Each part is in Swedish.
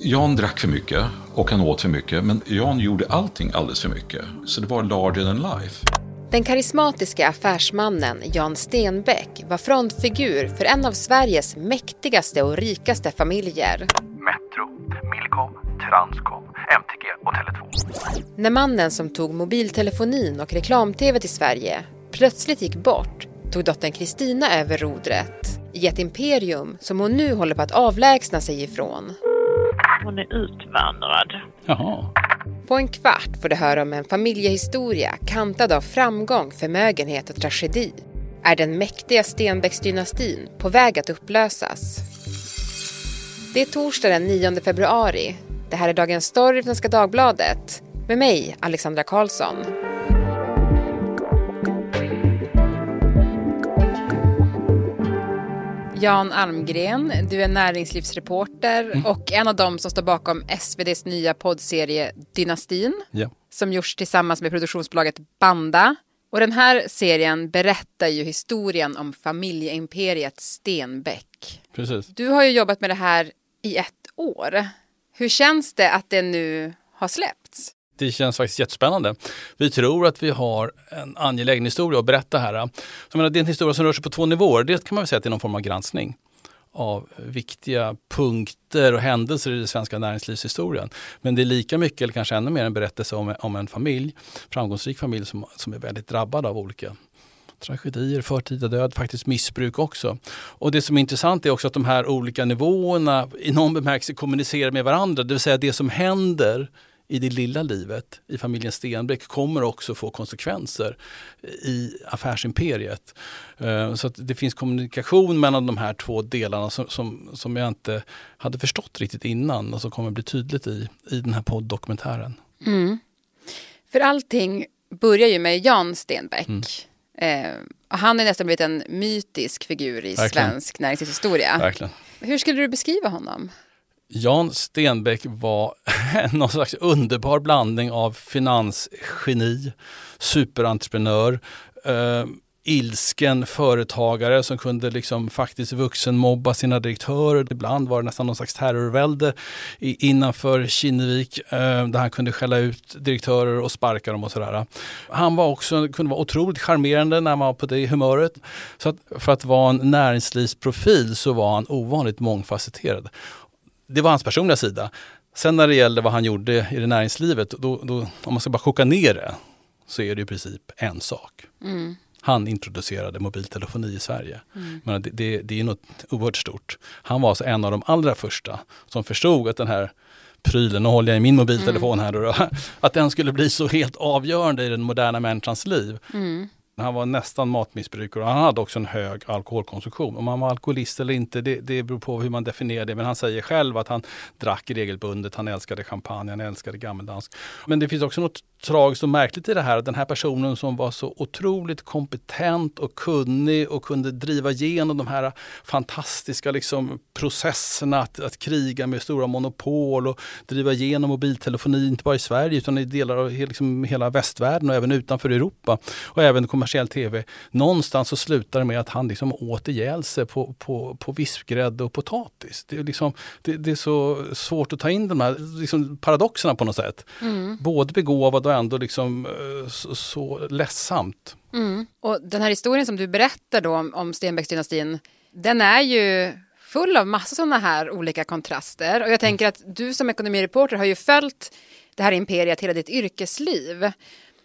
Jan drack för mycket och han åt för mycket, men Jan gjorde allting alldeles för mycket. Så det var larger than life. Den karismatiska affärsmannen Jan Stenbeck var frontfigur för en av Sveriges mäktigaste och rikaste familjer. Metro, Milcom, Transcom, MTG och Tele2. När mannen som tog mobiltelefonin och reklam-tv till Sverige plötsligt gick bort tog dottern Kristina över rodret i ett imperium som hon nu håller på att avlägsna sig ifrån. Hon är utvandrad. Jaha. På en kvart får du höra om en familjehistoria kantad av framgång, förmögenhet och tragedi. Är den mäktiga Stenbecksdynastin på väg att upplösas? Det är torsdag den 9 februari. Det här är Dagens Story från Svenska Dagbladet med mig, Alexandra Karlsson. Jan Almgren, du är näringslivsreporter Mm. och en av dem som står bakom SVDs nya poddserie Dynastin Ja. som gjorts tillsammans med produktionsbolaget Banda. Och den här serien berättar ju historien om familjeimperiet Stenbeck. Precis. Du har ju jobbat med det här i ett år. Hur känns det att det nu har släppts? Det känns faktiskt jättespännande. Vi tror att vi har en angelägen historia att berätta här. Så jag menar, det är en historia som rör sig på två nivåer. Det kan man väl säga att det är någon form av granskning av viktiga punkter och händelser i den svenska näringslivshistorien. Men det är lika mycket, eller kanske ännu mer, en berättelse om, om en familj, framgångsrik familj som, som är väldigt drabbad av olika tragedier, förtida död, faktiskt missbruk också. Och det som är intressant är också att de här olika nivåerna i någon bemärkelse kommunicerar med varandra. Det vill säga det som händer i det lilla livet i familjen Stenbeck kommer också få konsekvenser i affärsimperiet. Eh, Så att det finns kommunikation mellan de här två delarna som, som, som jag inte hade förstått riktigt innan och som kommer bli tydligt i, i den här podddokumentären. För allting börjar ju med Jan Stenbeck. Eh, och han är nästan blivit en mytisk figur i Verkligen. svensk näringslivshistoria. Verkligen. Hur skulle du beskriva honom? Jan Stenbeck var någon slags underbar blandning av finansgeni, superentreprenör, eh, ilsken företagare som kunde liksom faktiskt vuxenmobba sina direktörer. Ibland var det nästan någon slags terrorvälde i, innanför Kinnevik eh, där han kunde skälla ut direktörer och sparka dem och sådär. Han var också, kunde vara otroligt charmerande när man var på det humöret. Så att för att vara en näringslivsprofil så var han ovanligt mångfacetterad det var hans personliga sida. Sen när det gäller vad han gjorde i det näringslivet, då, då, om man ska bara koka ner det, så är det i princip en sak. Han introducerade mobiltelefoni i Sverige. Men det, det, det är något oerhört stort. Han var alltså en av de allra första som förstod att den här prylen, nu håller jag i min mobiltelefon här, då, att den skulle bli så helt avgörande i den moderna människans liv. Han var nästan matmissbrukare och han hade också en hög alkoholkonsumtion. Om han var alkoholist eller inte, det, det beror på hur man definierar det. Men han säger själv att han drack regelbundet, han älskade champagne, han älskade gammeldansk. Men det finns också något tragiskt och märkligt i det här. Den här personen som var så otroligt kompetent och kunnig och kunde driva igenom de här fantastiska liksom, processerna att, att kriga med stora monopol och driva igenom mobiltelefoni, inte bara i Sverige utan i delar av liksom, hela västvärlden och även utanför Europa. Och även kommersiell tv. Någonstans så slutar det med att han liksom åt ihjäl sig på, på, på vispgrädde och potatis. Det är, liksom, det, det är så svårt att ta in de här liksom, paradoxerna på något sätt. Både begåvad och ändå liksom, eh, så, så ledsamt. Mm. Och den här historien som du berättar då om, om Stenbecksdynastin, den är ju full av massa sådana här olika kontraster. Och jag tänker att du som ekonomireporter har ju följt det här imperiet hela ditt yrkesliv.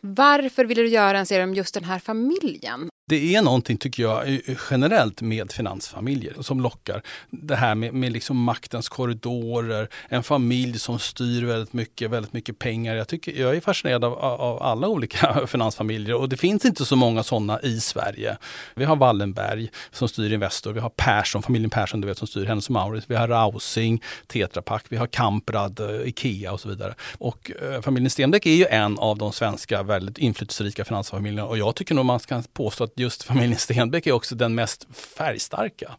Varför ville du göra en serie om just den här familjen? Det är någonting, tycker jag, generellt med finansfamiljer som lockar. Det här med, med liksom maktens korridorer, en familj som styr väldigt mycket, väldigt mycket pengar. Jag, tycker, jag är fascinerad av, av alla olika finansfamiljer och det finns inte så många sådana i Sverige. Vi har Wallenberg som styr Investor, vi har Persson, familjen Persson du vet, som styr Hennes Mauritz, vi har Rausing, Tetra Pak, vi har Kamprad, eh, Ikea och så vidare. Och eh, familjen Stenbeck är ju en av de svenska väldigt inflytelserika finansfamiljerna och jag tycker nog man kan påstå att just familjen Stenbeck är också den mest färgstarka.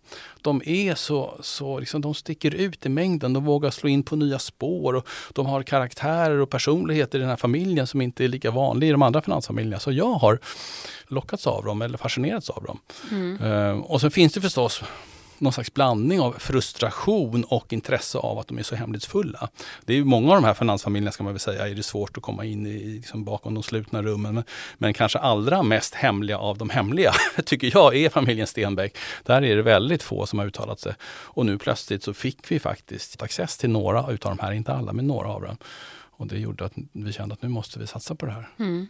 De är så, så liksom, de sticker ut i mängden, de vågar slå in på nya spår och de har karaktärer och personligheter i den här familjen som inte är lika vanlig i de andra finansfamiljerna. Så jag har lockats av dem eller fascinerats av dem. Eh, och sen finns det förstås någon slags blandning av frustration och intresse av att de är så hemlighetsfulla. Det är många av de här finansfamiljerna ska man väl säga är det svårt att komma in i liksom bakom de slutna rummen. Men, men kanske allra mest hemliga av de hemliga tycker jag är familjen Stenbeck. Där är det väldigt få som har uttalat sig. Och nu plötsligt så fick vi faktiskt access till några utav de här, inte alla men några av dem. Och det gjorde att vi kände att nu måste vi satsa på det här. Mm.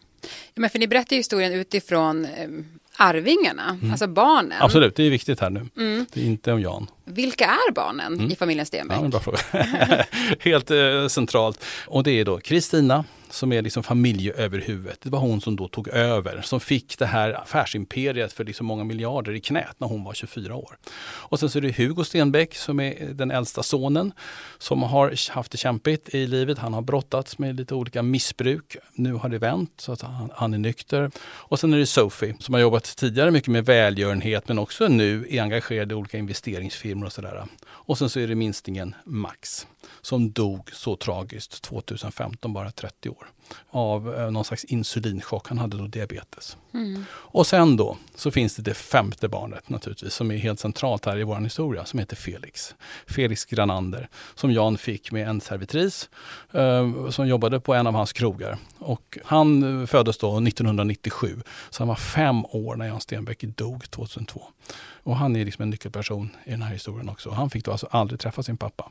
Ja, men för ni berättar historien utifrån eh, arvingarna, Mm. alltså barnen. Absolut, det är viktigt här nu. Mm. Det är inte om Jan. Vilka är barnen Mm. i familjen Stenbeck? Ja, bra fråga. Helt eh, centralt. Och det är då Kristina som är liksom familjeöverhuvudet. Det var hon som då tog över, som fick det här affärsimperiet för liksom många miljarder i knät när hon var 24 år. Och sen så är det Hugo Stenbeck som är den äldsta sonen som har haft det kämpigt i livet. Han har brottats med lite olika missbruk. Nu har det vänt så att han, han är nykter. Och sen är det Sophie som har jobbat tidigare mycket med välgörenhet men också nu är engagerad i olika investeringsfirmor och sådär. Och sen så är det minstingen Max som dog så tragiskt 2015, bara 30 år, av eh, någon slags insulinchock. Han hade då diabetes. Mm. Och sen då så finns det det femte barnet naturligtvis som är helt centralt här i vår historia som heter Felix. Felix Granander som Jan fick med en servitris eh, som jobbade på en av hans krogar. Och han eh, föddes då 1997 så han var fem år när Jan Stenbeck dog 2002. Och han är liksom en nyckelperson i den här historien också. Han fick då alltså aldrig träffa sin pappa.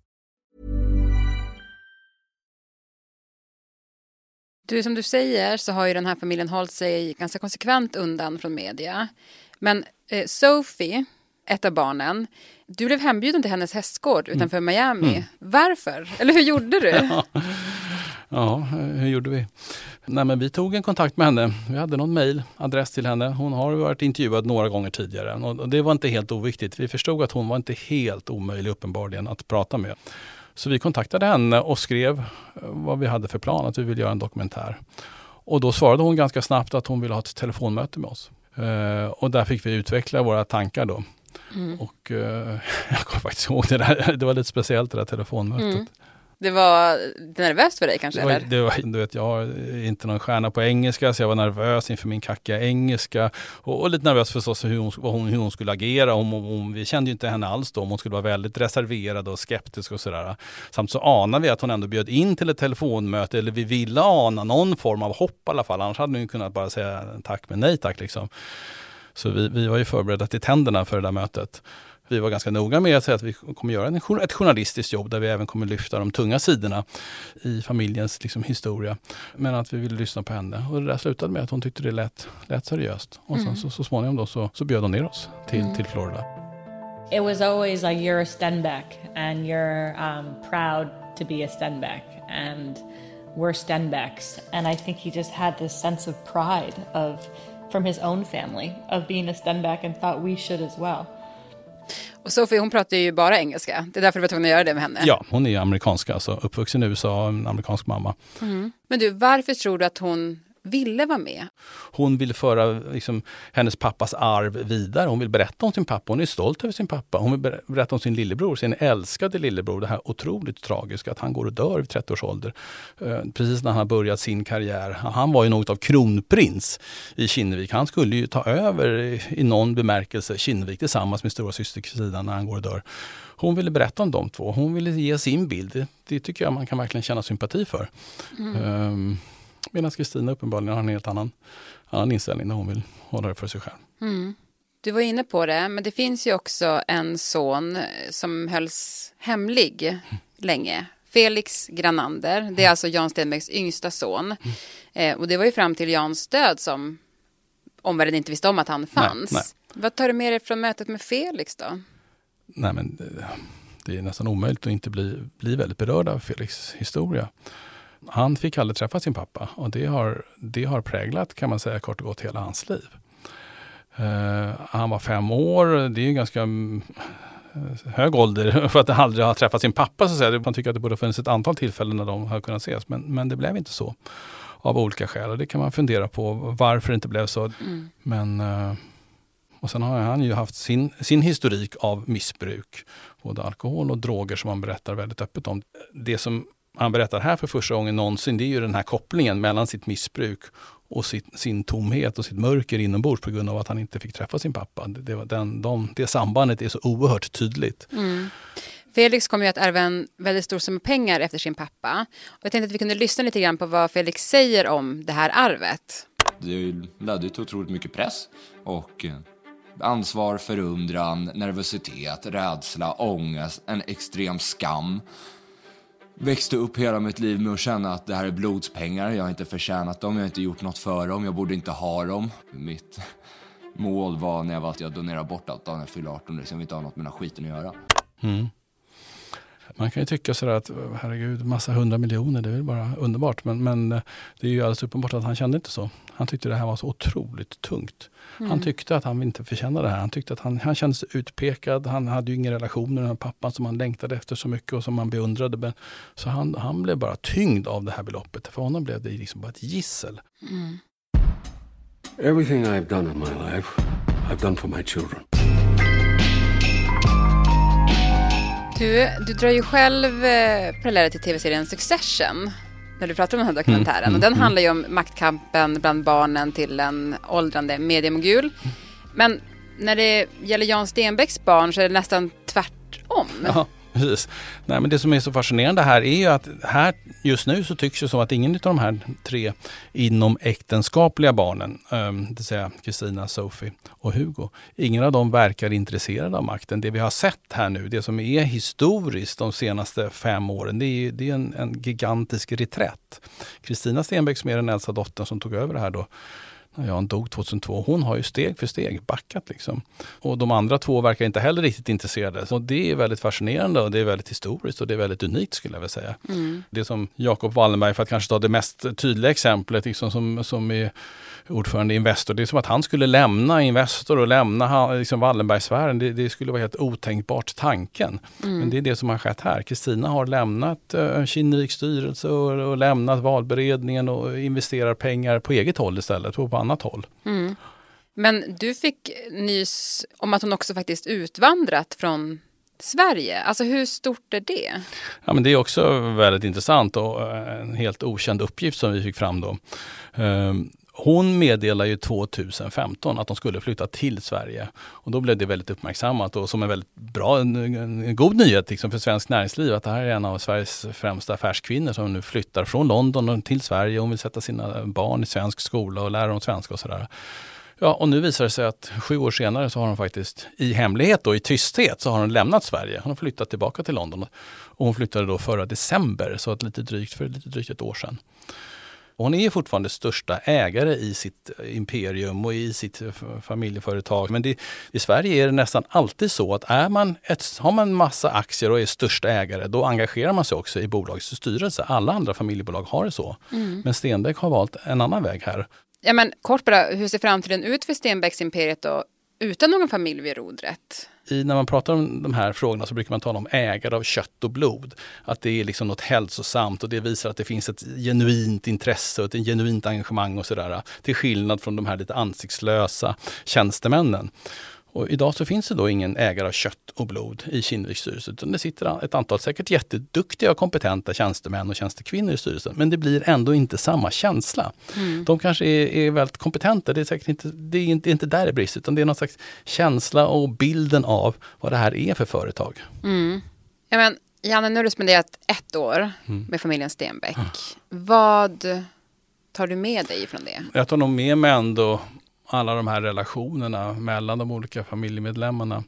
Du, som du säger så har ju den här familjen hållit sig ganska konsekvent undan från media. Men eh, Sophie, ett av barnen, du blev hembjuden till hennes hästgård utanför Miami. Varför? Eller hur gjorde du? Ja, hur gjorde vi? Nej, men vi tog en kontakt med henne. Vi hade någon mejladress till henne. Hon har varit intervjuad några gånger tidigare och det var inte helt oviktigt. Vi förstod att hon var inte helt omöjlig uppenbarligen att prata med. Så vi kontaktade henne och skrev eh, vad vi hade för plan, att vi ville göra en dokumentär. Och då svarade hon ganska snabbt att hon ville ha ett telefonmöte med oss. Eh, och där fick vi utveckla våra tankar då. Och eh, jag kommer faktiskt ihåg det där, det var lite speciellt det där telefonmötet. Mm. Det var nervöst för dig kanske? Det var, eller? det var, du vet, jag är inte någon stjärna på engelska så jag var nervös inför min kackiga engelska. Och, och lite nervös förstås hur hon, hur hon skulle agera. Om, om, om, vi kände ju inte henne alls då, om hon skulle vara väldigt reserverad och skeptisk och sådär. Samt så anade vi att hon ändå bjöd in till ett telefonmöte, eller vi ville ana någon form av hopp i alla fall. Annars hade hon ju kunnat bara säga tack men nej tack liksom. Så vi, vi var ju förberedda till tänderna för det där mötet. Vi var ganska noga med att säga att vi kommer göra en, ett journalistiskt jobb där vi även kommer lyfta de tunga sidorna i familjens liksom, historia. Men att vi ville lyssna på henne. Och det där slutade med att hon tyckte det lät, lät seriöst. Och sen så, så småningom då så, så bjöd hon ner oss till, till Florida. It was always like you're a Stenbeck and you're um, proud to be a Stenbeck and we're Stenbecks. And I think he just had this sense of pride of from his own family of being a Stenbeck and thought we should as well. Och Sophie hon pratar ju bara engelska. Det är därför du var tvungen att göra det med henne. Ja, hon är amerikanska, alltså uppvuxen i USA, en amerikansk mamma. Men du, varför tror du att hon ville vara med? Hon vill föra liksom, hennes pappas arv vidare. Hon vill berätta om sin pappa. Hon är stolt över sin pappa. Hon vill ber- berätta om sin lillebror, sin älskade lillebror. Det här otroligt tragiska att han går och dör vid 30 års ålder. Eh, precis när han har börjat sin karriär. Han var ju något av kronprins i Kinnevik. Han skulle ju ta över i, någon bemärkelse Kinnevik tillsammans med stora syster Kristina när han går och dör. Hon ville berätta om de två. Hon ville ge sin bild. Det, tycker jag man kan verkligen känna sympati för. Um, Medan Kristina uppenbarligen har en helt annan, annan inställning när hon vill hålla det för sig själv. Du var inne på det, men det finns ju också en son som hölls hemlig länge. Felix Granander, det är alltså Jan Stenbecks yngsta son. Eh, och det var ju fram till Jans död som omvärlden inte visste om att han fanns. nej. Vad tar du med dig från mötet med Felix då? Nej, men det, det är nästan omöjligt att inte bli, bli väldigt berörd av Felix historia. Han fick aldrig träffa sin pappa och det har, det har präglat kan man säga kort och gott hela hans liv. Eh, han var fem år, det är ju ganska mm, hög ålder för att aldrig ha träffat sin pappa. Så att säga. Man tycker att det borde ha funnits ett antal tillfällen när de har kunnat ses. Men, men det blev inte så av olika skäl. Och det kan man fundera på varför det inte blev så. Mm. Men, eh, och sen har han ju haft sin, sin historik av missbruk. Både alkohol och droger som han berättar väldigt öppet om. Det som han berättar här för första gången någonsin, det är ju den här kopplingen mellan sitt missbruk och sitt, sin tomhet och sitt mörker inombords på grund av att han inte fick träffa sin pappa. Det, det, den, de, det sambandet är så oerhört tydligt. Mm. Felix kommer ju att ärva en väldigt stor summa pengar efter sin pappa. Och jag tänkte att vi kunde lyssna lite grann på vad Felix säger om det här arvet. Det ledde till otroligt mycket press och eh, ansvar, förundran, nervositet, rädsla, ångest, en extrem skam. Växte upp hela mitt liv med att känna att det här är blodspengar, jag har inte förtjänat dem, jag har inte gjort något för dem, jag borde inte ha dem. Mitt mål var när jag var att jag donerar bort allt när jag fyller 18, så jag vill inte ha något med den här skiten att göra. Mm. Man kan ju tycka sådär att herregud, massa hundra miljoner, det är väl bara underbart. Men, men eh, det är ju alldeles uppenbart att han kände inte så. Han tyckte det här var så otroligt tungt. Mm. Han tyckte att han inte förtjänade det här. Han tyckte att han, han kände sig utpekad. Han hade ju ingen relation med den här pappan som han längtade efter så mycket och som han beundrade. Men, så han, han blev bara tyngd av det här beloppet. För honom blev det liksom bara ett gissel. Mm. Everything I've done in my life, I've done for my children. Du, du drar ju själv eh, paralleller till tv-serien Succession när du pratar om den här dokumentären. Mm, och den mm, handlar ju om maktkampen bland barnen till en åldrande mediemogul. Men när det gäller Jan Stenbecks barn så är det nästan tvärtom. Ja, precis. Nej, men det som är så fascinerande här är ju att här just nu så tycks det som att ingen av de här tre inom äktenskapliga barnen, ehm, det vill säga Kristina, Sophie och Hugo, ingen av dem verkar intresserad av makten. Det vi har sett här nu, det som är historiskt de senaste fem åren, det är, det är en, en gigantisk reträtt. Kristina Stenbeck som är den äldsta dottern som tog över det här då, när Jan dog 2002. Hon har ju steg för steg backat. Liksom. Och de andra två verkar inte heller riktigt intresserade. Så det är väldigt fascinerande och det är väldigt historiskt och det är väldigt unikt skulle jag vilja säga. Mm. Det som Jakob Wallenberg, för att kanske ta det mest tydliga exemplet, liksom som, som är ordförande i Investor. Det är som att han skulle lämna Investor och lämna liksom Wallenbergsfären. Det, det skulle vara helt otänkbart tanken. Mm. Men det är det som har skett här. Kristina har lämnat uh, Kinneviks styrelse och, och, lämnat valberedningen och investerar pengar på eget håll istället, på annat håll. Mm. Men du fick nys om att hon också faktiskt utvandrat från Sverige. Alltså hur stort är det? Ja, men det är också väldigt intressant och en helt okänd uppgift som vi fick fram då. Hon meddelade ju 2015 att de skulle flytta till Sverige. Och då blev det väldigt uppmärksammat och som en väldigt bra, en, en god nyhet liksom för svensk näringsliv att det här är en av Sveriges främsta affärskvinnor som nu flyttar från London till Sverige Hon vill sätta sina barn i svensk skola och lära dem svenska och sådär. Ja, och nu visar det sig att sju år senare så har hon faktiskt i hemlighet och i tysthet så har hon lämnat Sverige. Hon har flyttat tillbaka till London. Och hon flyttade då förra december, så att lite drygt, för lite drygt ett år sedan. Och hon är fortfarande största ägare i sitt imperium och i sitt familjeföretag. Men det, i Sverige är det nästan alltid så att är man ett, har man massa aktier och är största ägare, då engagerar man sig också i bolagets styrelse. Alla andra familjebolag har det så. Mm. Men Stenbeck har valt en annan väg här. Ja, men kort bara, hur ser framtiden ut för Stenbecks imperiet då, utan någon familj vid rodret? I, när man pratar om de här frågorna så brukar man tala om ägare av kött och blod. Att det är liksom något hälsosamt och det visar att det finns ett genuint intresse och ett genuint engagemang och sådär. Till skillnad från de här lite ansiktslösa tjänstemännen. Och idag så finns det då ingen ägare av kött och blod i Kinneviks styrelse, utan det sitter ett antal säkert jätteduktiga och kompetenta tjänstemän och tjänstekvinnor i styrelsen. Men det blir ändå inte samma känsla. Mm. De kanske är, är, väldigt kompetenta, det är säkert inte, det är inte, inte där det brister, utan det är någon slags känsla och bilden av vad det här är för företag. Mm. Ja, men, Janne, nu har du spenderat ett år mm. med familjen Stenbeck. Vad tar du med dig från det? Jag tar nog med mig ändå alla de här relationerna mellan de olika familjemedlemmarna.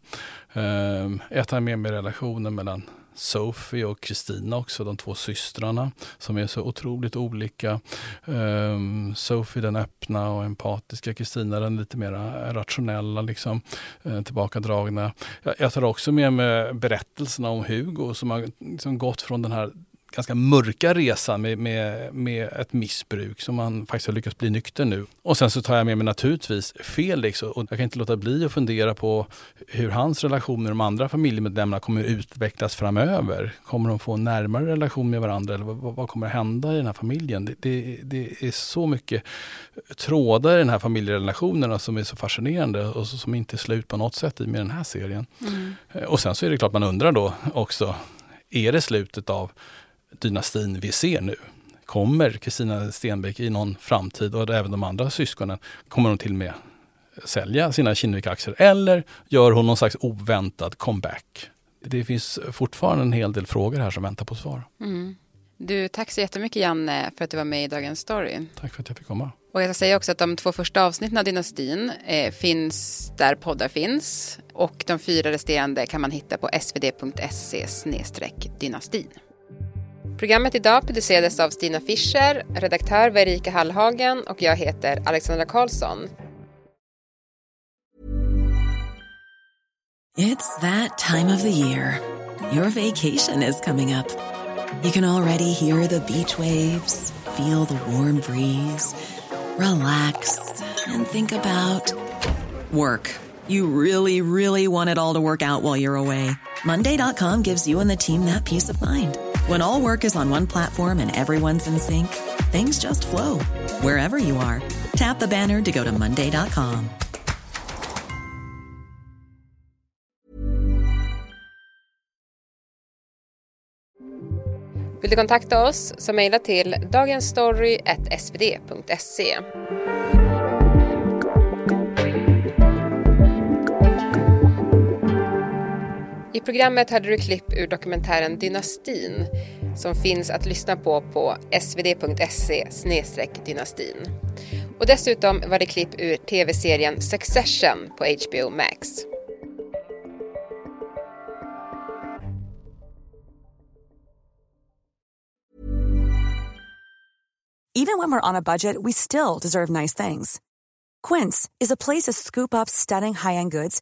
Eh, jag tar med mig relationen mellan Sophie och Kristina också, de två systrarna som är så otroligt olika. Um, Sophie den öppna och empatiska, Kristina den lite mer rationella, liksom, uh, tillbakadragna. Jag, jag tar också med mig berättelserna om Hugo som har liksom gått från den här ganska mörka resan med, med, med ett missbruk som man faktiskt har lyckats bli nykter nu. Och sen så tar jag med mig naturligtvis Felix och jag kan inte låta bli att fundera på hur hans relation med de andra familjemedlemmarna kommer utvecklas framöver. Kommer de få en närmare relation med varandra eller vad, vad kommer hända i den här familjen? Det, det, det, är så mycket trådar i den här familjerelationerna som är så fascinerande och som inte är slut på något sätt i med den här serien. Mm. Och sen så är det klart man undrar då också, är det slutet av dynastin vi ser nu? Kommer Kristina Stenbeck i någon framtid och även de andra syskonen, kommer de till och med sälja sina Kinnevik-aktier eller gör hon någon slags oväntad comeback? Det finns fortfarande en hel del frågor här som väntar på svar. Mm. Du, tack så jättemycket Janne för att du var med i Dagens Story. Tack för att jag fick komma. Och jag ska säga också att de två första avsnitten av Dynastin eh, finns där poddar finns. Och de fyra resterande kan man hitta på svd.se dynastin. Programmet idag producerades av Stina Fischer, redaktör var Erika Hallhagen och jag heter Alexandra Karlsson. It's that time of the year. Your vacation is coming up. You can already hear the beach waves, feel the warm breeze, relax and think about work. You really, really want it all to work out while you're away. Monday.com gives you and the team that peace of mind. When all work is on one platform and everyone's in sync, things just flow wherever you are. Tap the banner to go to Monday.com. Vill du kontakta oss så mejla till dagensstory.svd.se. I programmet hörde du klipp ur dokumentären Dynastin som finns att lyssna på på svd.se dynastin. Och dessutom var det klipp ur tv-serien Succession på HBO Max. Even when we're on a budget we still deserve nice things. Quince is a place to scoop up stunning high-end goods